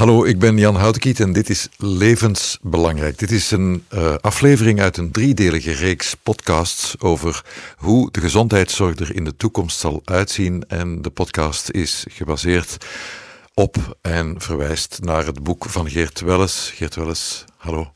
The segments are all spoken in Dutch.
Hallo, ik ben Jan Houtekiet en dit is Levensbelangrijk. Dit is een uh, aflevering uit een driedelige reeks podcasts over hoe de gezondheidszorg er in de toekomst zal uitzien. En de podcast is gebaseerd op en verwijst naar het boek van Geert Welles. Geert Welles, hallo.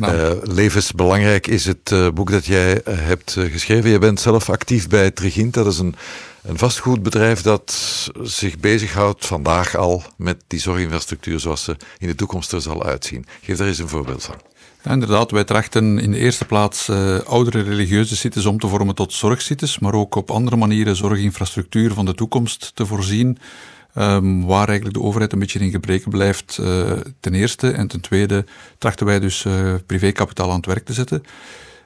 Uh, levensbelangrijk is het uh, boek dat jij uh, hebt geschreven. Je bent zelf actief bij Trigint. Dat is een, een vastgoedbedrijf dat zich bezighoudt vandaag al met die zorginfrastructuur zoals ze in de toekomst er zal uitzien. Geef daar eens een voorbeeld van. Ja, inderdaad, wij trachten in de eerste plaats oudere religieuze sites om te vormen tot zorgsites, maar ook op andere manieren zorginfrastructuur van de toekomst te voorzien. Um, waar eigenlijk de overheid een beetje in gebreken blijft, uh, ten eerste. En ten tweede trachten wij dus uh, privékapitaal aan het werk te zetten.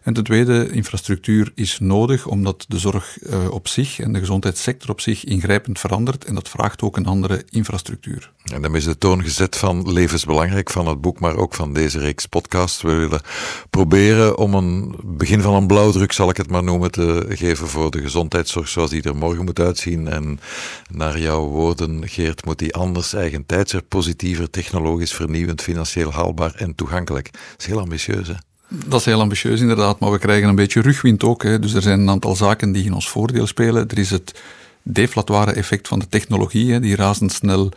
En ten tweede, infrastructuur is nodig omdat de zorg uh, op zich en de gezondheidssector op zich ingrijpend verandert en dat vraagt ook een andere infrastructuur. En dan is de toon gezet van levensbelangrijk van het boek, maar ook van deze reeks podcasts. We willen proberen om een begin van een blauwdruk, zal ik het maar noemen, te geven voor de gezondheidszorg zoals die er morgen moet uitzien. En naar jouw woorden, Geert, moet die anders, eigen tijdser, positiever, technologisch vernieuwend, financieel haalbaar en toegankelijk. Dat is heel ambitieus, hè? Dat is heel ambitieus inderdaad, maar we krijgen een beetje rugwind ook. Hè. Dus er zijn een aantal zaken die in ons voordeel spelen. Er is het deflatoire effect van de technologie, hè, die razendsnel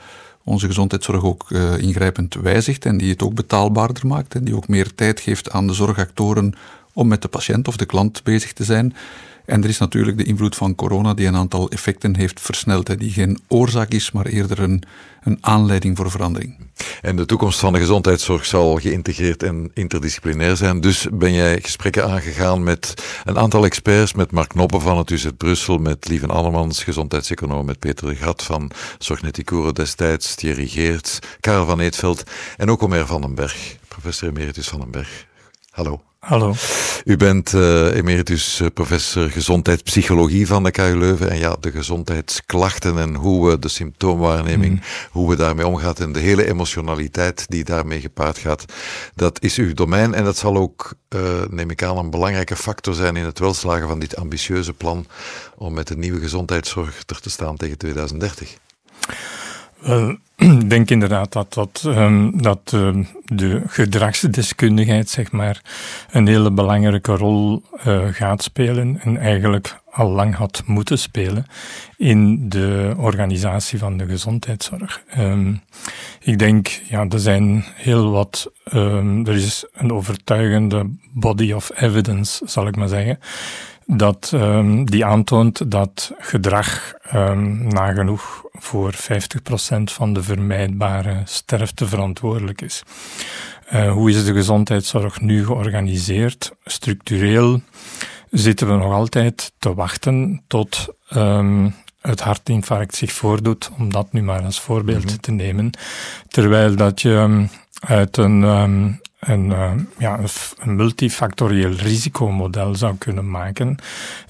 onze gezondheidszorg ook uh, ingrijpend wijzigt en die het ook betaalbaarder maakt en die ook meer tijd geeft aan de zorgactoren om met de patiënt of de klant bezig te zijn. En er is natuurlijk de invloed van corona die een aantal effecten heeft versneld, hè, die geen oorzaak is, maar eerder een, een aanleiding voor verandering. En de toekomst van de gezondheidszorg zal geïntegreerd en interdisciplinair zijn. Dus ben jij gesprekken aangegaan met een aantal experts, met Mark Noppen van het UZ Brussel, met Lieven Allemans, gezondheidseconoom, met Peter de Gat van Zorgneticuro destijds, Thierry Geerts, Karel van Eetveld en ook Omer van den Berg, professor emeritus van den Berg. Hallo. Hallo. U bent uh, emeritus eh, professor gezondheidspsychologie van de KU Leuven. En ja, de gezondheidsklachten en hoe we de symptoomwaarneming, mm. hoe we daarmee omgaan en de hele emotionaliteit die daarmee gepaard gaat, dat is uw domein. En dat zal ook, uh, neem ik aan, een belangrijke factor zijn in het welslagen van dit ambitieuze plan om met een nieuwe gezondheidszorg er te staan tegen 2030. Ik denk inderdaad dat, dat, um, dat uh, de gedragsdeskundigheid zeg maar, een hele belangrijke rol uh, gaat spelen en eigenlijk al lang had moeten spelen in de organisatie van de gezondheidszorg. Um, ik denk, ja, er zijn heel wat, er is een overtuigende body of evidence, zal ik maar zeggen, dat, um, die aantoont dat gedrag um, nagenoeg voor 50% van de vermijdbare sterfte verantwoordelijk is. Uh, hoe is de gezondheidszorg nu georganiseerd? Structureel zitten we nog altijd te wachten tot um, het hartinfarct zich voordoet, om dat nu maar als voorbeeld mm -hmm. te nemen. Terwijl dat je uit een um, een, uh, ja, een multifactorieel risicomodel zou kunnen maken,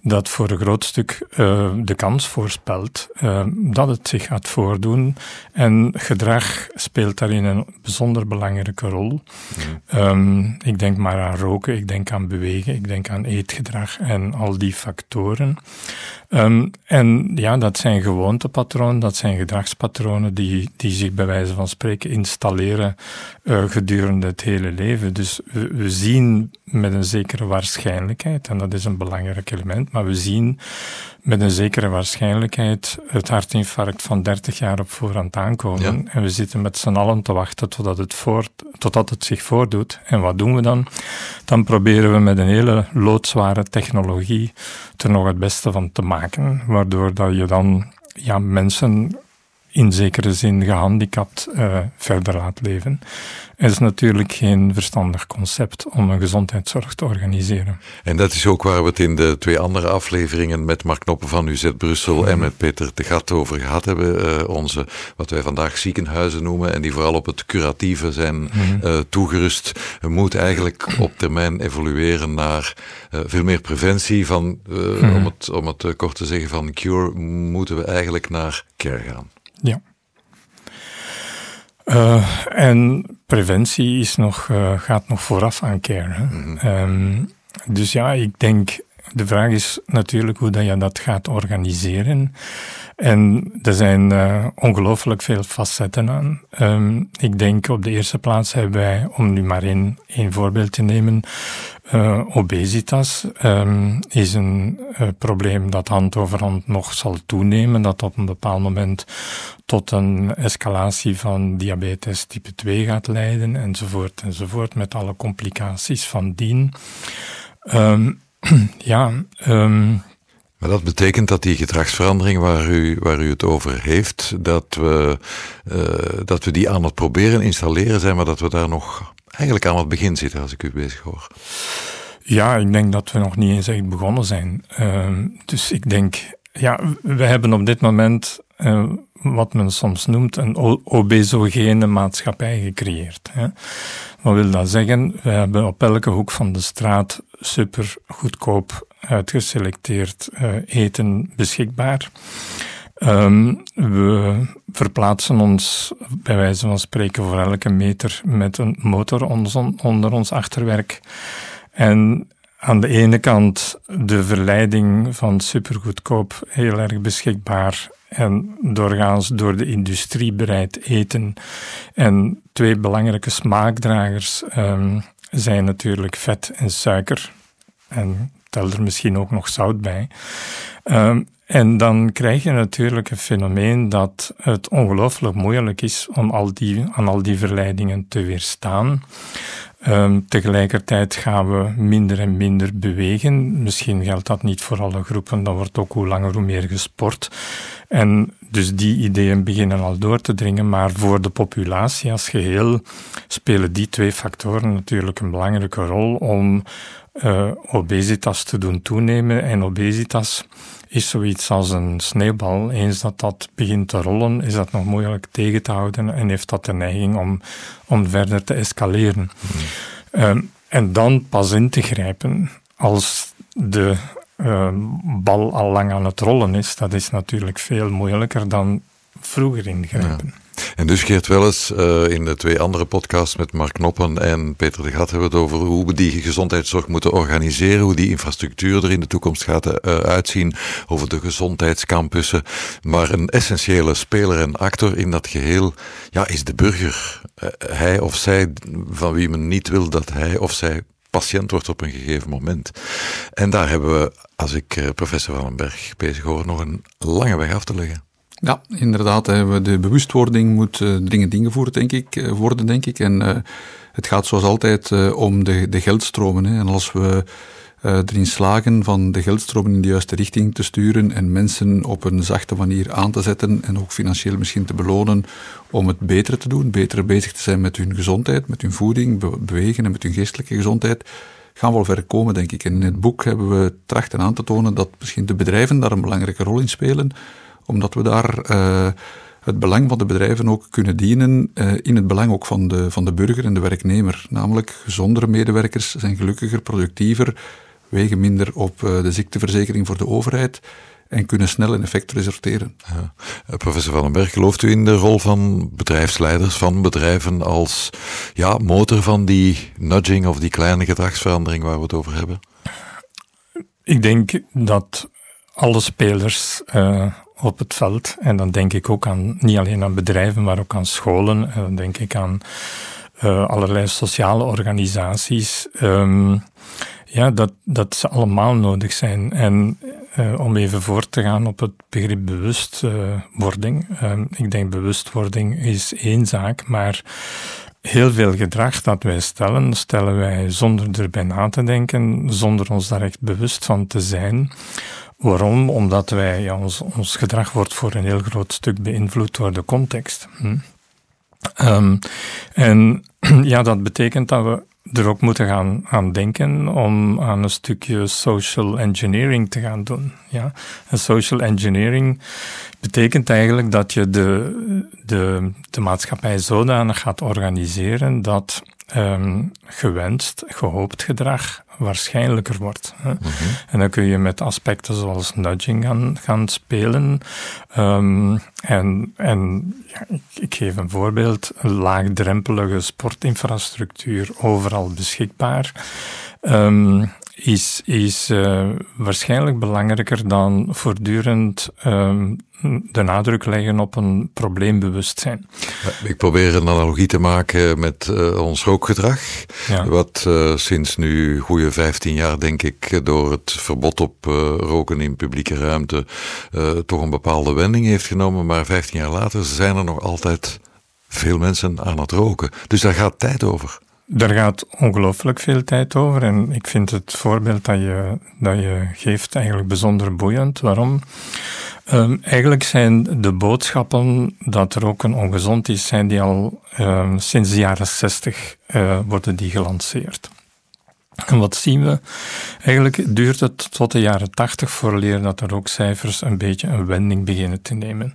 dat voor een groot stuk uh, de kans voorspelt uh, dat het zich gaat voordoen. En gedrag speelt daarin een bijzonder belangrijke rol. Mm. Um, ik denk maar aan roken, ik denk aan bewegen, ik denk aan eetgedrag en al die factoren. Um, en ja, dat zijn gewoontepatronen, dat zijn gedragspatronen die, die zich bij wijze van spreken installeren gedurende het hele leven. Dus we, zien met een zekere waarschijnlijkheid, en dat is een belangrijk element, maar we zien met een zekere waarschijnlijkheid het hartinfarct van 30 jaar op voorhand aankomen. En we zitten met z'n allen te wachten totdat het, voort, totdat het zich voordoet. En wat doen we dan? Dan proberen we met een hele loodzware technologie er nog het beste van te maken, waardoor dat je dan ja, mensen in zekere zin gehandicapt uh, verder laat leven. Het is natuurlijk geen verstandig concept om een gezondheidszorg te organiseren. En dat is ook waar we het in de twee andere afleveringen met Mark Knoppen van UZ Brussel en mhm. met Peter de Gat over gehad hebben. Uh, onze, wat wij vandaag ziekenhuizen noemen en die vooral op het curatieve zijn uh, toegerust. We moeten eigenlijk op termijn evolueren naar veel meer preventie. Van, mm. om, het, om het kort te zeggen van cure moeten we eigenlijk naar care gaan. Ja. Uh, en preventie is nog, uh, gaat nog vooraf aan care. Mm -hmm. um, dus ja, ik denk de vraag is natuurlijk hoe dat je dat gaat organiseren. En er zijn uh, ongelooflijk veel facetten aan. Um, ik denk op de eerste plaats hebben wij, om nu maar één, één voorbeeld te nemen, uh, obesitas um, is een uh, probleem dat hand over hand nog zal toenemen, dat op een bepaald moment tot een escalatie van diabetes type 2 gaat leiden, enzovoort, enzovoort, met alle complicaties van dien. Um, ja, um, maar dat betekent dat die gedragsverandering waar u, waar u het over heeft, dat we, uh, dat we die aan het proberen installeren zijn, maar dat we daar nog eigenlijk aan het begin zitten, als ik u bezig hoor. Ja, ik denk dat we nog niet eens echt begonnen zijn. Uh, dus ik denk, ja, we hebben op dit moment uh, wat men soms noemt een obesogene maatschappij gecreëerd. Hè. Wat wil dat zeggen? We hebben op elke hoek van de straat super goedkoop uitgeselecteerd uh, eten beschikbaar. Um, we verplaatsen ons bij wijze van spreken voor elke meter met een motor onder ons achterwerk. En aan de ene kant de verleiding van supergoedkoop, heel erg beschikbaar en doorgaans door de industrie bereid eten. En twee belangrijke smaakdragers um, zijn natuurlijk vet en suiker. En tel er misschien ook nog zout bij. Um, en dan krijg je natuurlijk een fenomeen dat het ongelooflijk moeilijk is om al die, aan al die verleidingen te weerstaan. Um, tegelijkertijd gaan we minder en minder bewegen. Misschien geldt dat niet voor alle groepen, dan wordt ook hoe langer hoe meer gesport. En dus die ideeën beginnen al door te dringen, maar voor de populatie als geheel spelen die twee factoren natuurlijk een belangrijke rol om uh, obesitas te doen toenemen. En obesitas is zoiets als een sneeuwbal. Eens dat dat begint te rollen, is dat nog moeilijk tegen te houden en heeft dat de neiging om, om verder te escaleren. Hmm. Um, en dan pas in te grijpen als de uh, bal al lang aan het rollen is, dat is natuurlijk veel moeilijker dan vroeger ingrijpen. En dus Geert Welles, uh, in de twee andere podcasts met Mark Knoppen en Peter de Gat hebben we het over hoe we die gezondheidszorg moeten organiseren, hoe die infrastructuur er in de toekomst gaat uh, uitzien, over de gezondheidscampussen. Maar een essentiële speler en actor in dat geheel ja, is de burger. Uh, hij of zij van wie men niet wil dat hij of zij patiënt wordt op een gegeven moment. En daar hebben we, als ik professor Van den Berg bezig hoor, nog een lange weg af te leggen. Ja, inderdaad. De bewustwording moet uh, dringend ingevoerd denk ik, uh, worden, denk ik. En uh, het gaat zoals altijd om de, de geldstromen. En als we erin slagen van de geldstromen in de juiste richting te sturen en mensen op een zachte manier aan te zetten en ook financieel misschien te belonen om het beter te doen, beter bezig te zijn met hun gezondheid, met hun voeding, be bewegen en met hun geestelijke gezondheid, gaan we wel ver komen, denk ik. En in het boek hebben we trachten aan te tonen dat misschien de bedrijven daar een belangrijke rol in spelen omdat we daar uh, het belang van de bedrijven ook kunnen dienen uh, in het belang ook van de, van de burger en de werknemer. Namelijk, gezondere medewerkers zijn gelukkiger, productiever, wegen minder op uh, de ziekteverzekering voor de overheid en kunnen snel een effect resulteren. Ja. Professor Van den Berg, gelooft u in de rol van bedrijfsleiders van bedrijven als ja, motor van die nudging of die kleine gedragsverandering waar we het over hebben? Ik denk dat alle spelers uh, op het veld. En dan denk ik ook aan, niet alleen aan bedrijven, maar ook aan scholen. En dan denk ik aan uh, allerlei sociale organisaties. Um, ja, dat, dat ze allemaal nodig zijn. En om even voort te gaan op het begrip bewustwording. Uh, ik denk bewustwording is één zaak, maar heel veel gedrag dat wij stellen, stellen wij zonder erbij na te denken, zonder ons daar echt bewust van te zijn. Waarom? Omdat wij, ja, ons, ons gedrag wordt voor een heel groot stuk beïnvloed door de context. Hm? Um, en ja, dat betekent dat we er ook moeten gaan aan denken om aan een stukje social engineering te gaan doen. Ja? En social engineering betekent eigenlijk dat je de, de, de maatschappij zodanig gaat organiseren dat um, gewenst, gehoopt gedrag waarschijnlijker wordt. Hè. Mm -hmm. En dan kun je met aspecten zoals nudging gaan, gaan spelen. Um, en en ja, ik, ik, geef een voorbeeld: een laagdrempelige sportinfrastructuur overal beschikbaar. Um, is, is uh, waarschijnlijk belangrijker dan voortdurend um, de nadruk leggen op een probleembewustzijn. Ik probeer een analogie te maken met uh, ons rookgedrag. Ja. Wat uh, sinds nu goede 15 jaar, denk ik, door het verbod op roken in publieke ruimte toch een bepaalde wending heeft genomen. Maar 15 jaar later zijn er nog altijd veel mensen aan het roken. Dus daar gaat tijd over. Daar gaat ongelooflijk veel tijd over en ik vind het voorbeeld dat je, dat je geeft eigenlijk bijzonder boeiend. Waarom? Um, eigenlijk zijn de boodschappen dat er ook een ongezond is, zijn die al um, sinds de jaren 60 uh, eh, worden die gelanceerd. En wat zien we? Eigenlijk duurt het tot de jaren 80 voor leren dat er ook cijfers een beetje een wending beginnen te nemen.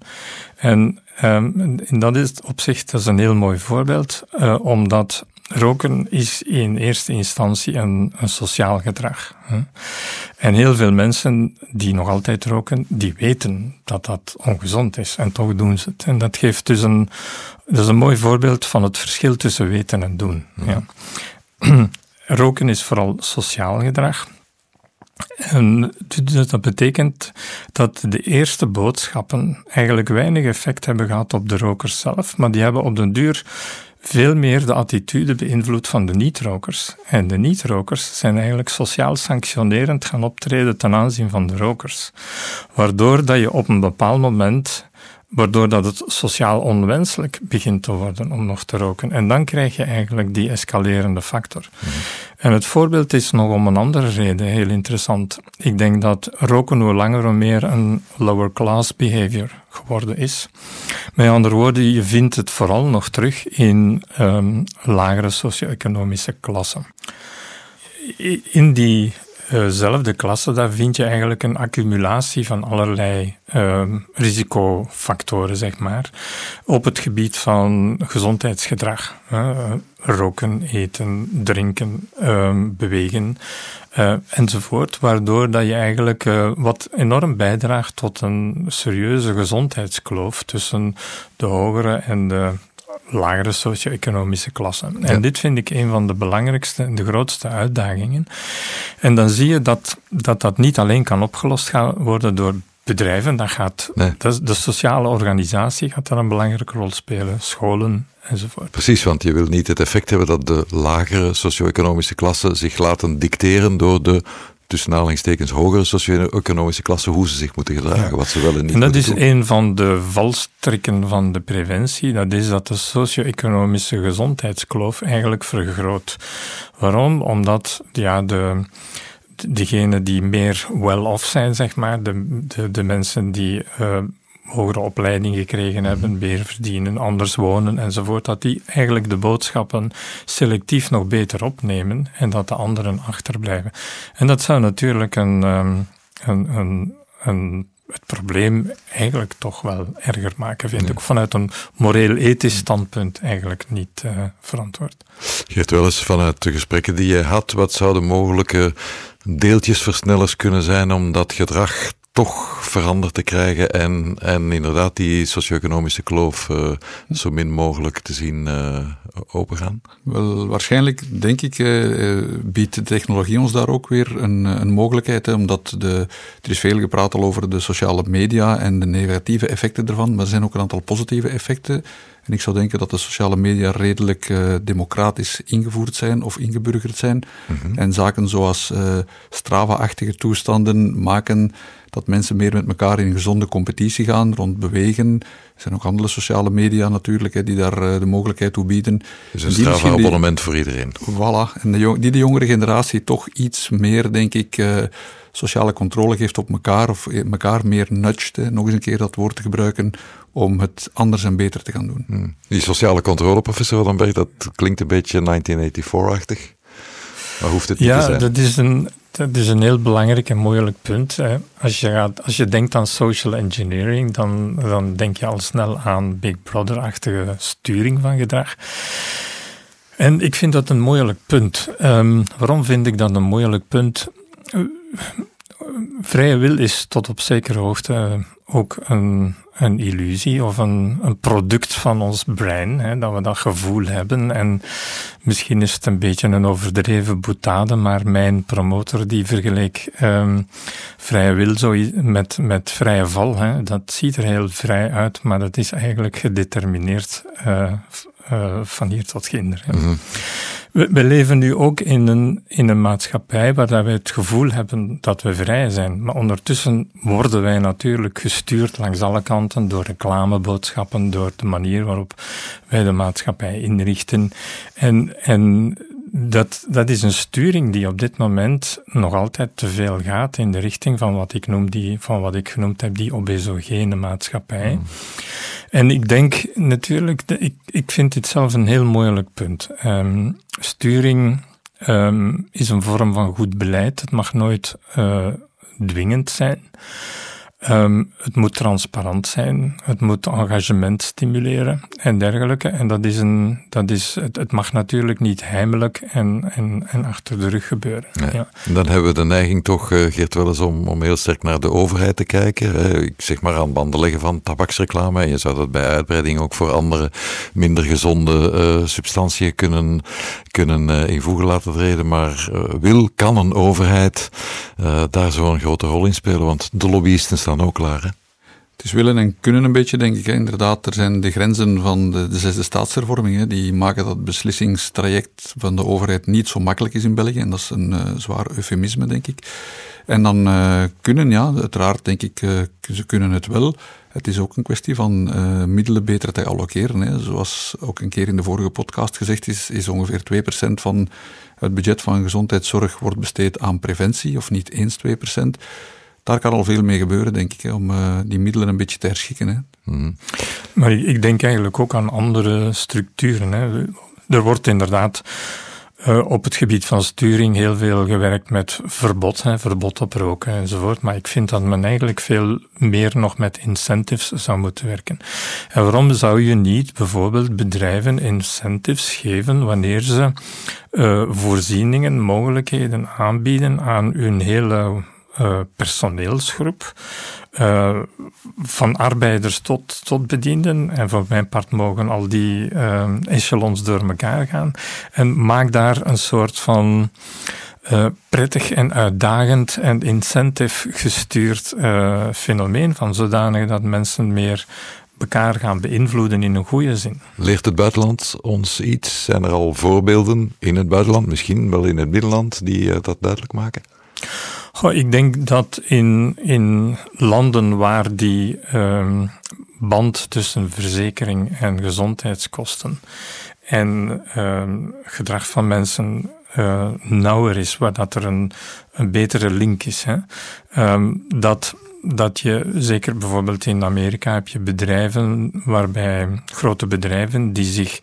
En, um, en dat is op zich dat is een heel mooi voorbeeld, uh, omdat roken is in eerste instantie een, een sociaal gedrag. Hè. En heel veel mensen die nog altijd roken, die weten dat dat ongezond is en toch doen ze het. En dat geeft dus een, dat is een mooi voorbeeld van het verschil tussen weten en doen. Ja. roken is vooral sociaal gedrag. En dat betekent dat de eerste boodschappen eigenlijk weinig effect hebben gehad op de rokers zelf, maar die hebben op den duur veel meer de attitude beïnvloed van de niet-rokers. En de niet-rokers zijn eigenlijk sociaal sanctionerend gaan optreden ten aanzien van de rokers. Waardoor dat je op een bepaald moment waardoor dat het sociaal onwenselijk begint te worden om nog te roken. En dan krijg je eigenlijk die escalerende factor. Mhm. En het voorbeeld is nog om een andere reden heel interessant. Ik denk dat roken hoe langer hoe meer een lower class behavior geworden is. Met andere woorden, je vindt het vooral nog terug in um, lagere socio-economische klassen. In die dezelfde klasse, daar vind je eigenlijk een accumulatie van allerlei uh, risicofactoren, zeg maar, op het gebied van gezondheidsgedrag. roken, eten, drinken, uh, bewegen uh, enzovoort, waardoor dat je eigenlijk uh, wat enorm bijdraagt tot een serieuze gezondheidskloof tussen de hogere en de lagere socio-economische klassen. En dit vind ik een van de belangrijkste en de grootste uitdagingen. En dan zie je dat dat, dat niet alleen kan opgelost gaan worden door bedrijven, dat gaat, dat, de sociale organisatie gaat daar een belangrijke rol spelen, scholen enzovoort. Precies, want je wil niet het effect hebben dat de lagere socio-economische klassen zich laten dicteren door de tussen aanhalingstekens hogere socio-economische klassen, hoe ze zich moeten gedragen, wat ze wel en niet En dat is doen. een van de valstrikken van de preventie, dat is dat de socio-economische gezondheidskloof eigenlijk vergroot. Waarom? Omdat ja, de degenen die meer well-off zijn, zeg maar, de, de, de mensen die uh, hogere opleiding gekregen hebben, mhm. meer verdienen, anders wonen enzovoort, dat die eigenlijk de boodschappen selectief nog beter opnemen en dat de anderen achterblijven. En dat zou natuurlijk een, ehm, een, een, een het probleem eigenlijk toch wel erger maken, vind ik. Vanuit een moreel-ethisch standpunt eigenlijk niet uh, verantwoord. Geert wel eens vanuit de gesprekken die je had, wat zouden mogelijke deeltjesversnellers kunnen zijn om dat gedrag toch veranderd te krijgen en, en inderdaad die socio-economische kloof uh, zo min mogelijk te zien uh, opengaan? Wel, waarschijnlijk denk ik uh, biedt de technologie ons daar ook weer een, een mogelijkheid, hè, omdat de, er is veel gepraat al over de sociale media en de negatieve effecten ervan, maar er zijn ook een aantal positieve effecten. En ik zou denken dat de sociale media redelijk uh, democratisch ingevoerd zijn of ingeburgerd zijn. Mm -hmm. En zaken zoals uh, Strava-achtige toestanden maken dat mensen meer met elkaar in gezonde competitie gaan rond bewegen. Er zijn ook andere sociale media natuurlijk, hè, die daar uh, de mogelijkheid toe bieden. Dus een Strava-abonnement voor iedereen. Voilà. En de die de jongere generatie toch iets meer, denk ik, uh, sociale controle geeft op elkaar, of elkaar meer nudgt, hè, nog eens een keer dat woord te gebruiken, om het anders en beter te gaan doen. Hmm. Die sociale controle, professor Van Berg, dat klinkt een beetje 1984-achtig. Maar hoeft het niet ja, te zijn? dat is een dat is een heel belangrijk en moeilijk punt. Als, je gaat, als je denkt aan social engineering, dan, dan denk je al snel aan Big Brother-achtige sturing van gedrag. En ik vind dat een moeilijk punt. Um, waarom vind ik dat een moeilijk punt? Vrije wil is tot op zekere hoogte ook een, een illusie of een, een product van ons brein, hè, dat we dat gevoel hebben. En misschien is het een beetje een overdreven boetade, maar mijn promotor die vergeleek um, vrije wil zo met, met vrije val. Hè. Dat ziet er heel vrij uit, maar dat is eigenlijk gedetermineerd uh, uh, van hier tot ginder. Mm we, we, leven nu ook in een, in een maatschappij waar we het gevoel hebben dat we vrij zijn. Maar ondertussen worden wij natuurlijk gestuurd langs alle kanten door reclameboodschappen, door de manier waarop wij de maatschappij inrichten. En, en dat, dat is een sturing die op dit moment nog altijd te veel gaat in de richting van wat ik noem die, van wat ik genoemd heb, die obesogene maatschappij. Mm. En ik denk natuurlijk, ik, ik vind dit zelf een heel moeilijk punt. Um, sturing um, is een vorm van goed beleid. Het mag nooit uh, dwingend zijn. Um, het moet transparant zijn, het moet engagement stimuleren en dergelijke. En dat is een, dat is, het, het mag natuurlijk niet heimelijk en, en, en achter de rug gebeuren. Ja. Dan hebben we de neiging toch, uh, Geert Welles, om, om heel sterk naar de overheid te kijken. Ik zeg maar aan banden leggen van tabaksreclame. En je zou dat bij uitbreiding ook voor andere minder gezonde uh, substantiën kunnen, kunnen invoegen laten treden. Maar wil, kan een overheid daar zo'n grote rol in spelen? Want de lobbyisten staan ook klaar. Hè? Het is willen en kunnen een beetje, denk ik. Inderdaad, er zijn de grenzen van de, de zesde staatshervorming. Hè. Die maken dat beslissingstraject van de overheid niet zo makkelijk is in België. En dat is een uh, zwaar eufemisme, denk ik. En dan uh, kunnen, ja, uiteraard denk ik, uh, ze kunnen het wel. Het is ook een kwestie van middelen beter te allokeren. Hè. Zoals ook een keer in de vorige podcast gezegd is, is ongeveer 2% van het budget van gezondheidszorg wordt besteed aan preventie, of niet eens 2% daar kan al veel mee gebeuren, denk ik, hè, om uh, die middelen een beetje te herschikken. Hè. Mm. Maar ik denk eigenlijk ook aan andere structuren. Hè. Er wordt inderdaad uh, op het gebied van sturing heel veel gewerkt met verbod, hè, verbod op roken enzovoort. Maar ik vind dat men eigenlijk veel meer nog met incentives zou moeten werken. En waarom zou je niet bijvoorbeeld bedrijven incentives geven wanneer ze uh, voorzieningen, mogelijkheden aanbieden aan hun hele uh, personeelsgroep, uh, van arbeiders tot, tot bedienden. En voor mijn part mogen al die uh, echelons door elkaar gaan. En maak daar een soort van prettig en uitdagend en incentive gestuurd fenomeen van, zodanig dat mensen meer elkaar gaan beïnvloeden in een goede zin. Leert het buitenland ons iets? Zijn er al voorbeelden in het buitenland, misschien wel in het binnenland, die dat duidelijk maken? Goh, ik denk dat in, in landen waar die um, band tussen verzekering en gezondheidskosten en um, gedrag van mensen uh, nauwer is, waar dat er een, een betere link is. Hè? Um, dat dat je, zeker bijvoorbeeld in Amerika, heb je bedrijven waarbij grote bedrijven die zich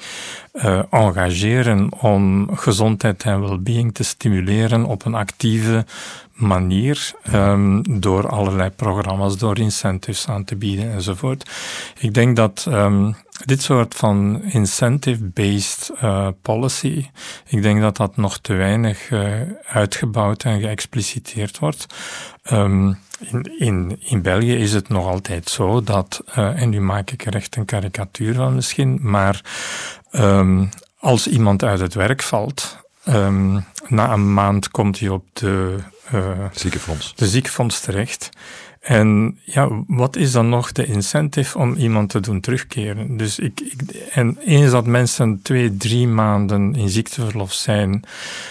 uh, engageren om gezondheid en well-being te stimuleren op een actieve manier, um, door allerlei programma's, door incentives aan te bieden enzovoort. Ik denk dat um, dit soort van incentive-based uh, policy, ik denk dat dat nog te weinig uh, uitgebouwd en geëxpliciteerd wordt. Um, in, in, in België is het nog altijd zo dat, uh, en nu maak ik er echt een karikatuur van misschien, maar um, als iemand uit het werk valt, um, na een maand komt hij op de, ziekenfonds. de ziekenfonds terecht. En ja, wat is dan nog de incentive om iemand te doen terugkeren? Dus ik, ik, en eens dat mensen twee, drie maanden in ziekteverlof zijn,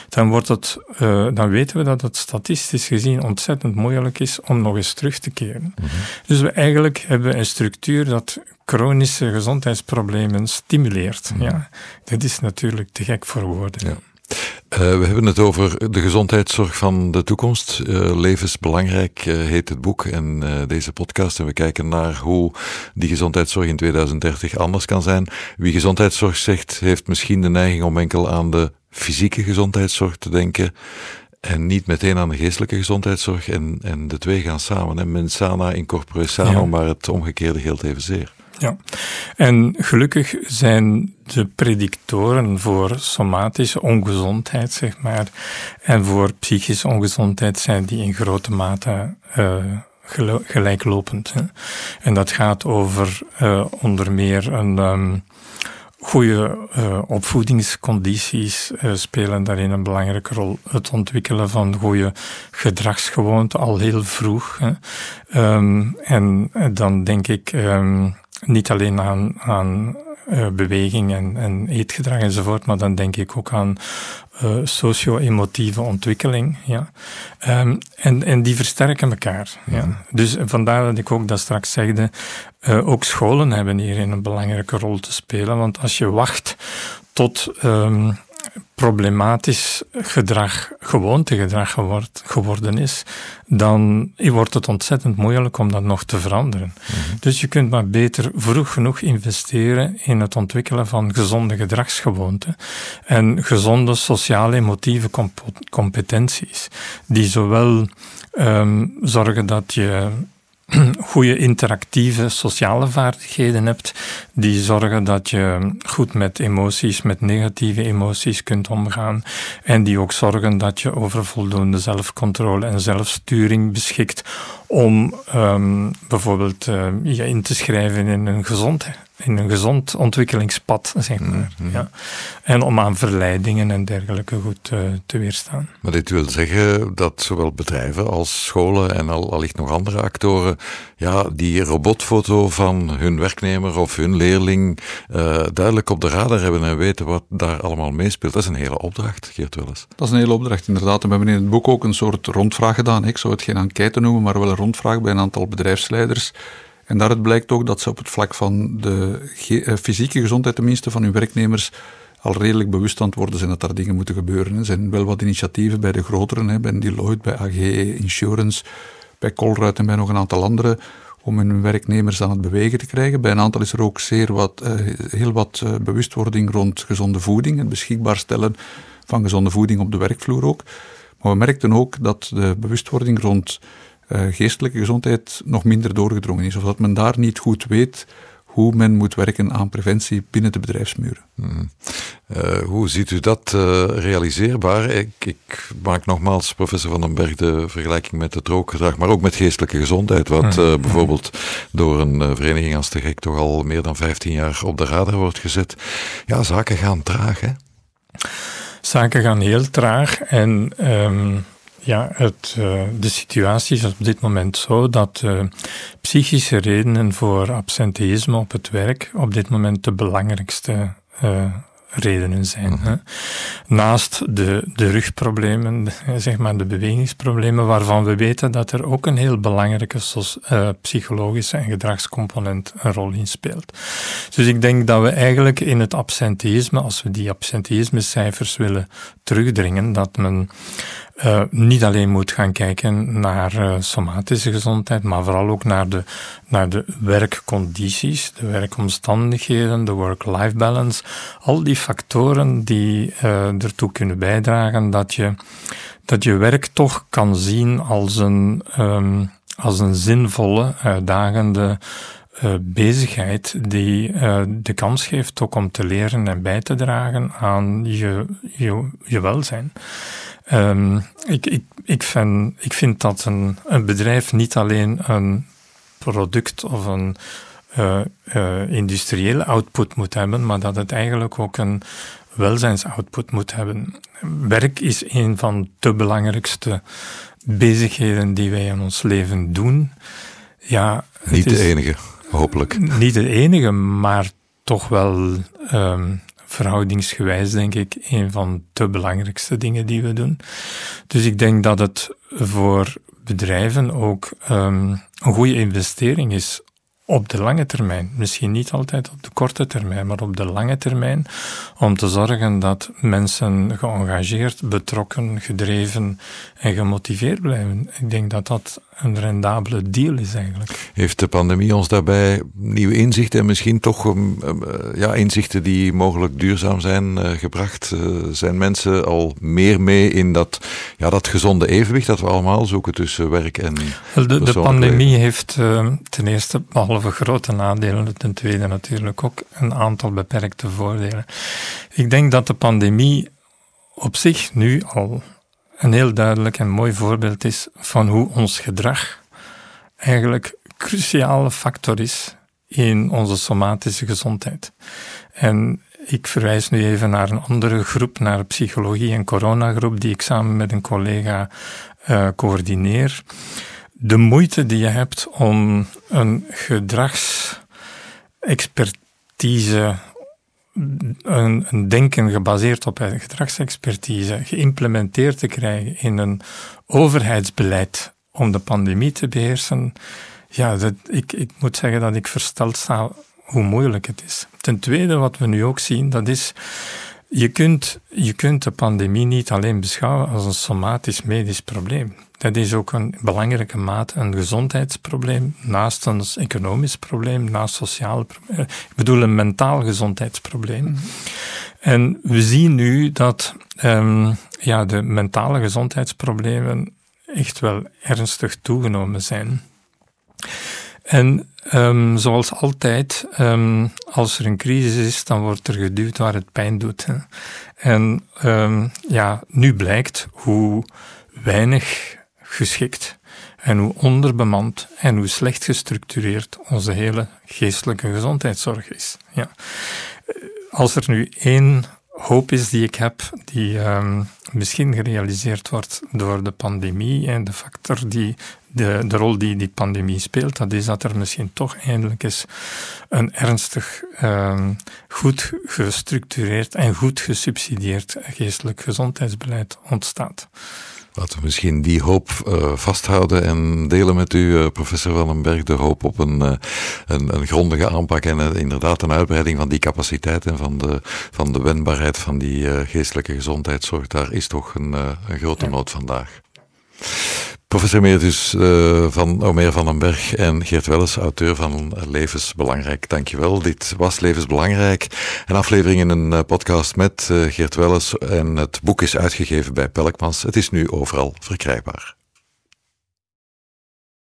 dan wordt het, uh, dan weten we dat het statistisch gezien ontzettend moeilijk is om nog eens terug te keren. Mhm. Dus we eigenlijk hebben een structuur dat chronische gezondheidsproblemen stimuleert. Mhm. Ja, dat is natuurlijk te gek voor woorden. Ja. Uh, we hebben het over de gezondheidszorg van de toekomst. Uh, levensbelangrijk uh, heet het boek en deze podcast. En we kijken naar hoe die gezondheidszorg in 2030 anders kan zijn. Wie gezondheidszorg zegt, heeft misschien de neiging om enkel aan de fysieke gezondheidszorg te denken. En niet meteen aan de geestelijke gezondheidszorg. En, en de twee gaan samen. En mens sana in corpore sano, ja. maar het omgekeerde geldt evenzeer. Ja, en gelukkig zijn de predictoren voor somatische ongezondheid, zeg maar, en voor psychische ongezondheid zijn die in grote mate uh, gelijklopend. Hè. En dat gaat over uh, onder meer een um, goede uh, opvoedingscondities spelen daarin een belangrijke rol. Het ontwikkelen van goede gedragsgewoonten al heel vroeg. Hè. Um, en dan denk ik um, niet alleen aan, aan uh, beweging en, en, eetgedrag enzovoort, maar dan denk ik ook aan uh, socio-emotieve ontwikkeling. Ja. Um, en, en die versterken elkaar. Ja. Mhm. Dus vandaar dat ik ook dat straks zegde, uh, ook scholen hebben hierin een belangrijke rol te spelen, want als je wacht tot um, problematisch gedrag gewoontegedrag geword, geworden is, dan wordt het ontzettend moeilijk om dat nog te veranderen. Mhm. Dus je kunt maar beter vroeg genoeg investeren in het ontwikkelen van gezonde gedragsgewoonten en gezonde sociale emotieve competenties, die zowel um, zorgen dat je goede interactieve sociale vaardigheden hebt, die zorgen dat je goed met emoties, met negatieve emoties kunt omgaan en die ook zorgen dat je over voldoende zelfcontrole en zelfsturing beschikt om um, bijvoorbeeld uh, je in te schrijven in een gezondheid in een gezond ontwikkelingspad, zeg maar. Mhm. ja. En om aan verleidingen en dergelijke goed uh, te weerstaan. Maar dit wil zeggen dat zowel bedrijven als scholen en al, allicht nog andere actoren ja, die robotfoto van hun werknemer of hun leerling uh, duidelijk op de radar hebben en weten wat daar allemaal meespeelt. Dat is een hele opdracht, Geert Welles. Dat is een hele opdracht, inderdaad. we hebben in het boek ook een soort rondvraag gedaan. Ik zou het geen enquête noemen, maar wel een rondvraag bij een aantal bedrijfsleiders en daaruit blijkt ook dat ze op het vlak van de eh, fysieke gezondheid, tenminste van hun werknemers, al redelijk bewust aan het worden zijn dat daar dingen moeten gebeuren. Er zijn wel wat initiatieven bij de grotere, bij Deloitte, bij AG Insurance, bij Colruyt en bij nog een aantal andere, om hun werknemers aan het bewegen te krijgen. Bij een aantal is er ook zeer wat, uh, heel wat uh, bewustwording rond gezonde voeding, het beschikbaar stellen van gezonde voeding op de werkvloer ook. Maar we merkten ook dat de bewustwording rond geestelijke gezondheid nog minder doorgedrongen is. Of dat men daar niet goed weet hoe men moet werken aan preventie binnen de bedrijfsmuren. Hmm. Uh, hoe ziet u dat uh, realiseerbaar? Ik, ik, maak nogmaals, professor Van den Berg, de vergelijking met het rookgedrag, maar ook met geestelijke gezondheid, wat uh, bijvoorbeeld door een vereniging als de GEK toch al meer dan 15 jaar op de radar wordt gezet. Ja, zaken gaan traag, hè? Zaken gaan heel traag en um, ja, het, uh, de situatie is op dit moment zo dat uh, psychische redenen voor absenteïsme op het werk op dit moment de belangrijkste uh, redenen zijn. Hè. Naast de, de rugproblemen, zeg maar de bewegingsproblemen, waarvan we weten dat er ook een heel belangrijke uh, psychologische en gedragscomponent een rol in speelt. Dus ik denk dat we eigenlijk in het absenteïsme, als we die absenteïsmecijfers willen terugdringen, dat men uh, niet alleen moet gaan kijken naar uh, somatische gezondheid, maar vooral ook naar de, naar de werkcondities, de werkomstandigheden, de work-life balance. Al die factoren die uh, ertoe kunnen bijdragen dat je, dat je werk toch kan zien als een, um, als een zinvolle, uitdagende uh, bezigheid die uh, de kans geeft ook om te leren en bij te dragen aan je, je, je welzijn. Um, ik, ik, ik, vind, ik vind dat een, een bedrijf niet alleen een product of een uh, uh, industriële output moet hebben, maar dat het eigenlijk ook een welzijnsoutput moet hebben. Werk is een van de belangrijkste bezigheden die wij in ons leven doen. Ja, niet de enige, hopelijk. Niet de enige, maar toch wel um, verhoudingsgewijs, denk ik, een van de belangrijkste dingen die we doen. Dus ik denk dat het voor bedrijven ook um, een goede investering is op de lange termijn. Misschien niet altijd op de korte termijn, maar op de lange termijn. Om te zorgen dat mensen geëngageerd, betrokken, gedreven en gemotiveerd blijven. Ik denk dat dat een rendabele deal is eigenlijk. Heeft de pandemie ons daarbij nieuwe inzichten en misschien toch um, um, ja, inzichten die mogelijk duurzaam zijn uh, gebracht? Uh, zijn mensen al meer mee in dat, ja, dat gezonde evenwicht dat we allemaal zoeken tussen werk en. De, de pandemie heeft uh, ten eerste, behalve grote nadelen, ten tweede natuurlijk ook een aantal beperkte voordelen. Ik denk dat de pandemie op zich nu al een heel duidelijk en mooi voorbeeld is van hoe ons gedrag eigenlijk cruciale factor is in onze somatische gezondheid. En ik verwijs nu even naar een andere groep, naar psychologie en coronagroep, die ik samen met een collega uh, coördineer. De moeite die je hebt om een gedragsexpertise, een, een denken gebaseerd op gedragsexpertise, geïmplementeerd te krijgen in een overheidsbeleid om de pandemie te beheersen, ja, dat, ik, ik moet zeggen dat ik versteld sta hoe moeilijk het is. Ten tweede, wat we nu ook zien, dat is, je kunt, je kunt de pandemie niet alleen beschouwen als een somatisch medisch probleem. Dat is ook een belangrijke mate een gezondheidsprobleem, naast een economisch probleem, naast sociaal probleem. Ik bedoel een mentaal gezondheidsprobleem. Mhm. En we zien nu dat um, ja, de mentale gezondheidsproblemen echt wel ernstig toegenomen zijn. En um, zoals altijd, um, als er een crisis is, dan wordt er geduwd waar het pijn doet. En um, ja, nu blijkt hoe weinig geschikt en hoe onderbemand en hoe slecht gestructureerd onze hele geestelijke gezondheidszorg is. Ja. Als er nu één hoop is die ik heb, die um, misschien gerealiseerd wordt door de pandemie en de factor die, de, de rol die die pandemie speelt, dat is dat er misschien toch eindelijk eens een ernstig, um, goed gestructureerd en goed gesubsidieerd geestelijk gezondheidsbeleid ontstaat. Laten we misschien die hoop uh, vasthouden en delen met u, uh, professor Wallenberg, de hoop op een, uh, een, een, grondige aanpak en inderdaad een uitbreiding van die capaciteit en van de, van de wendbaarheid van die geestelijke gezondheidszorg. Daar is toch een, een grote nood vandaag. Professor Emeritus uh, van Omer van den Berg en Geert Welles, auteur van Levensbelangrijk. Dankjewel. Dit was Levensbelangrijk. Een aflevering in een uh, podcast met uh, Geert Welles. En het boek is uitgegeven bij Pelkmans. Het is nu overal verkrijgbaar.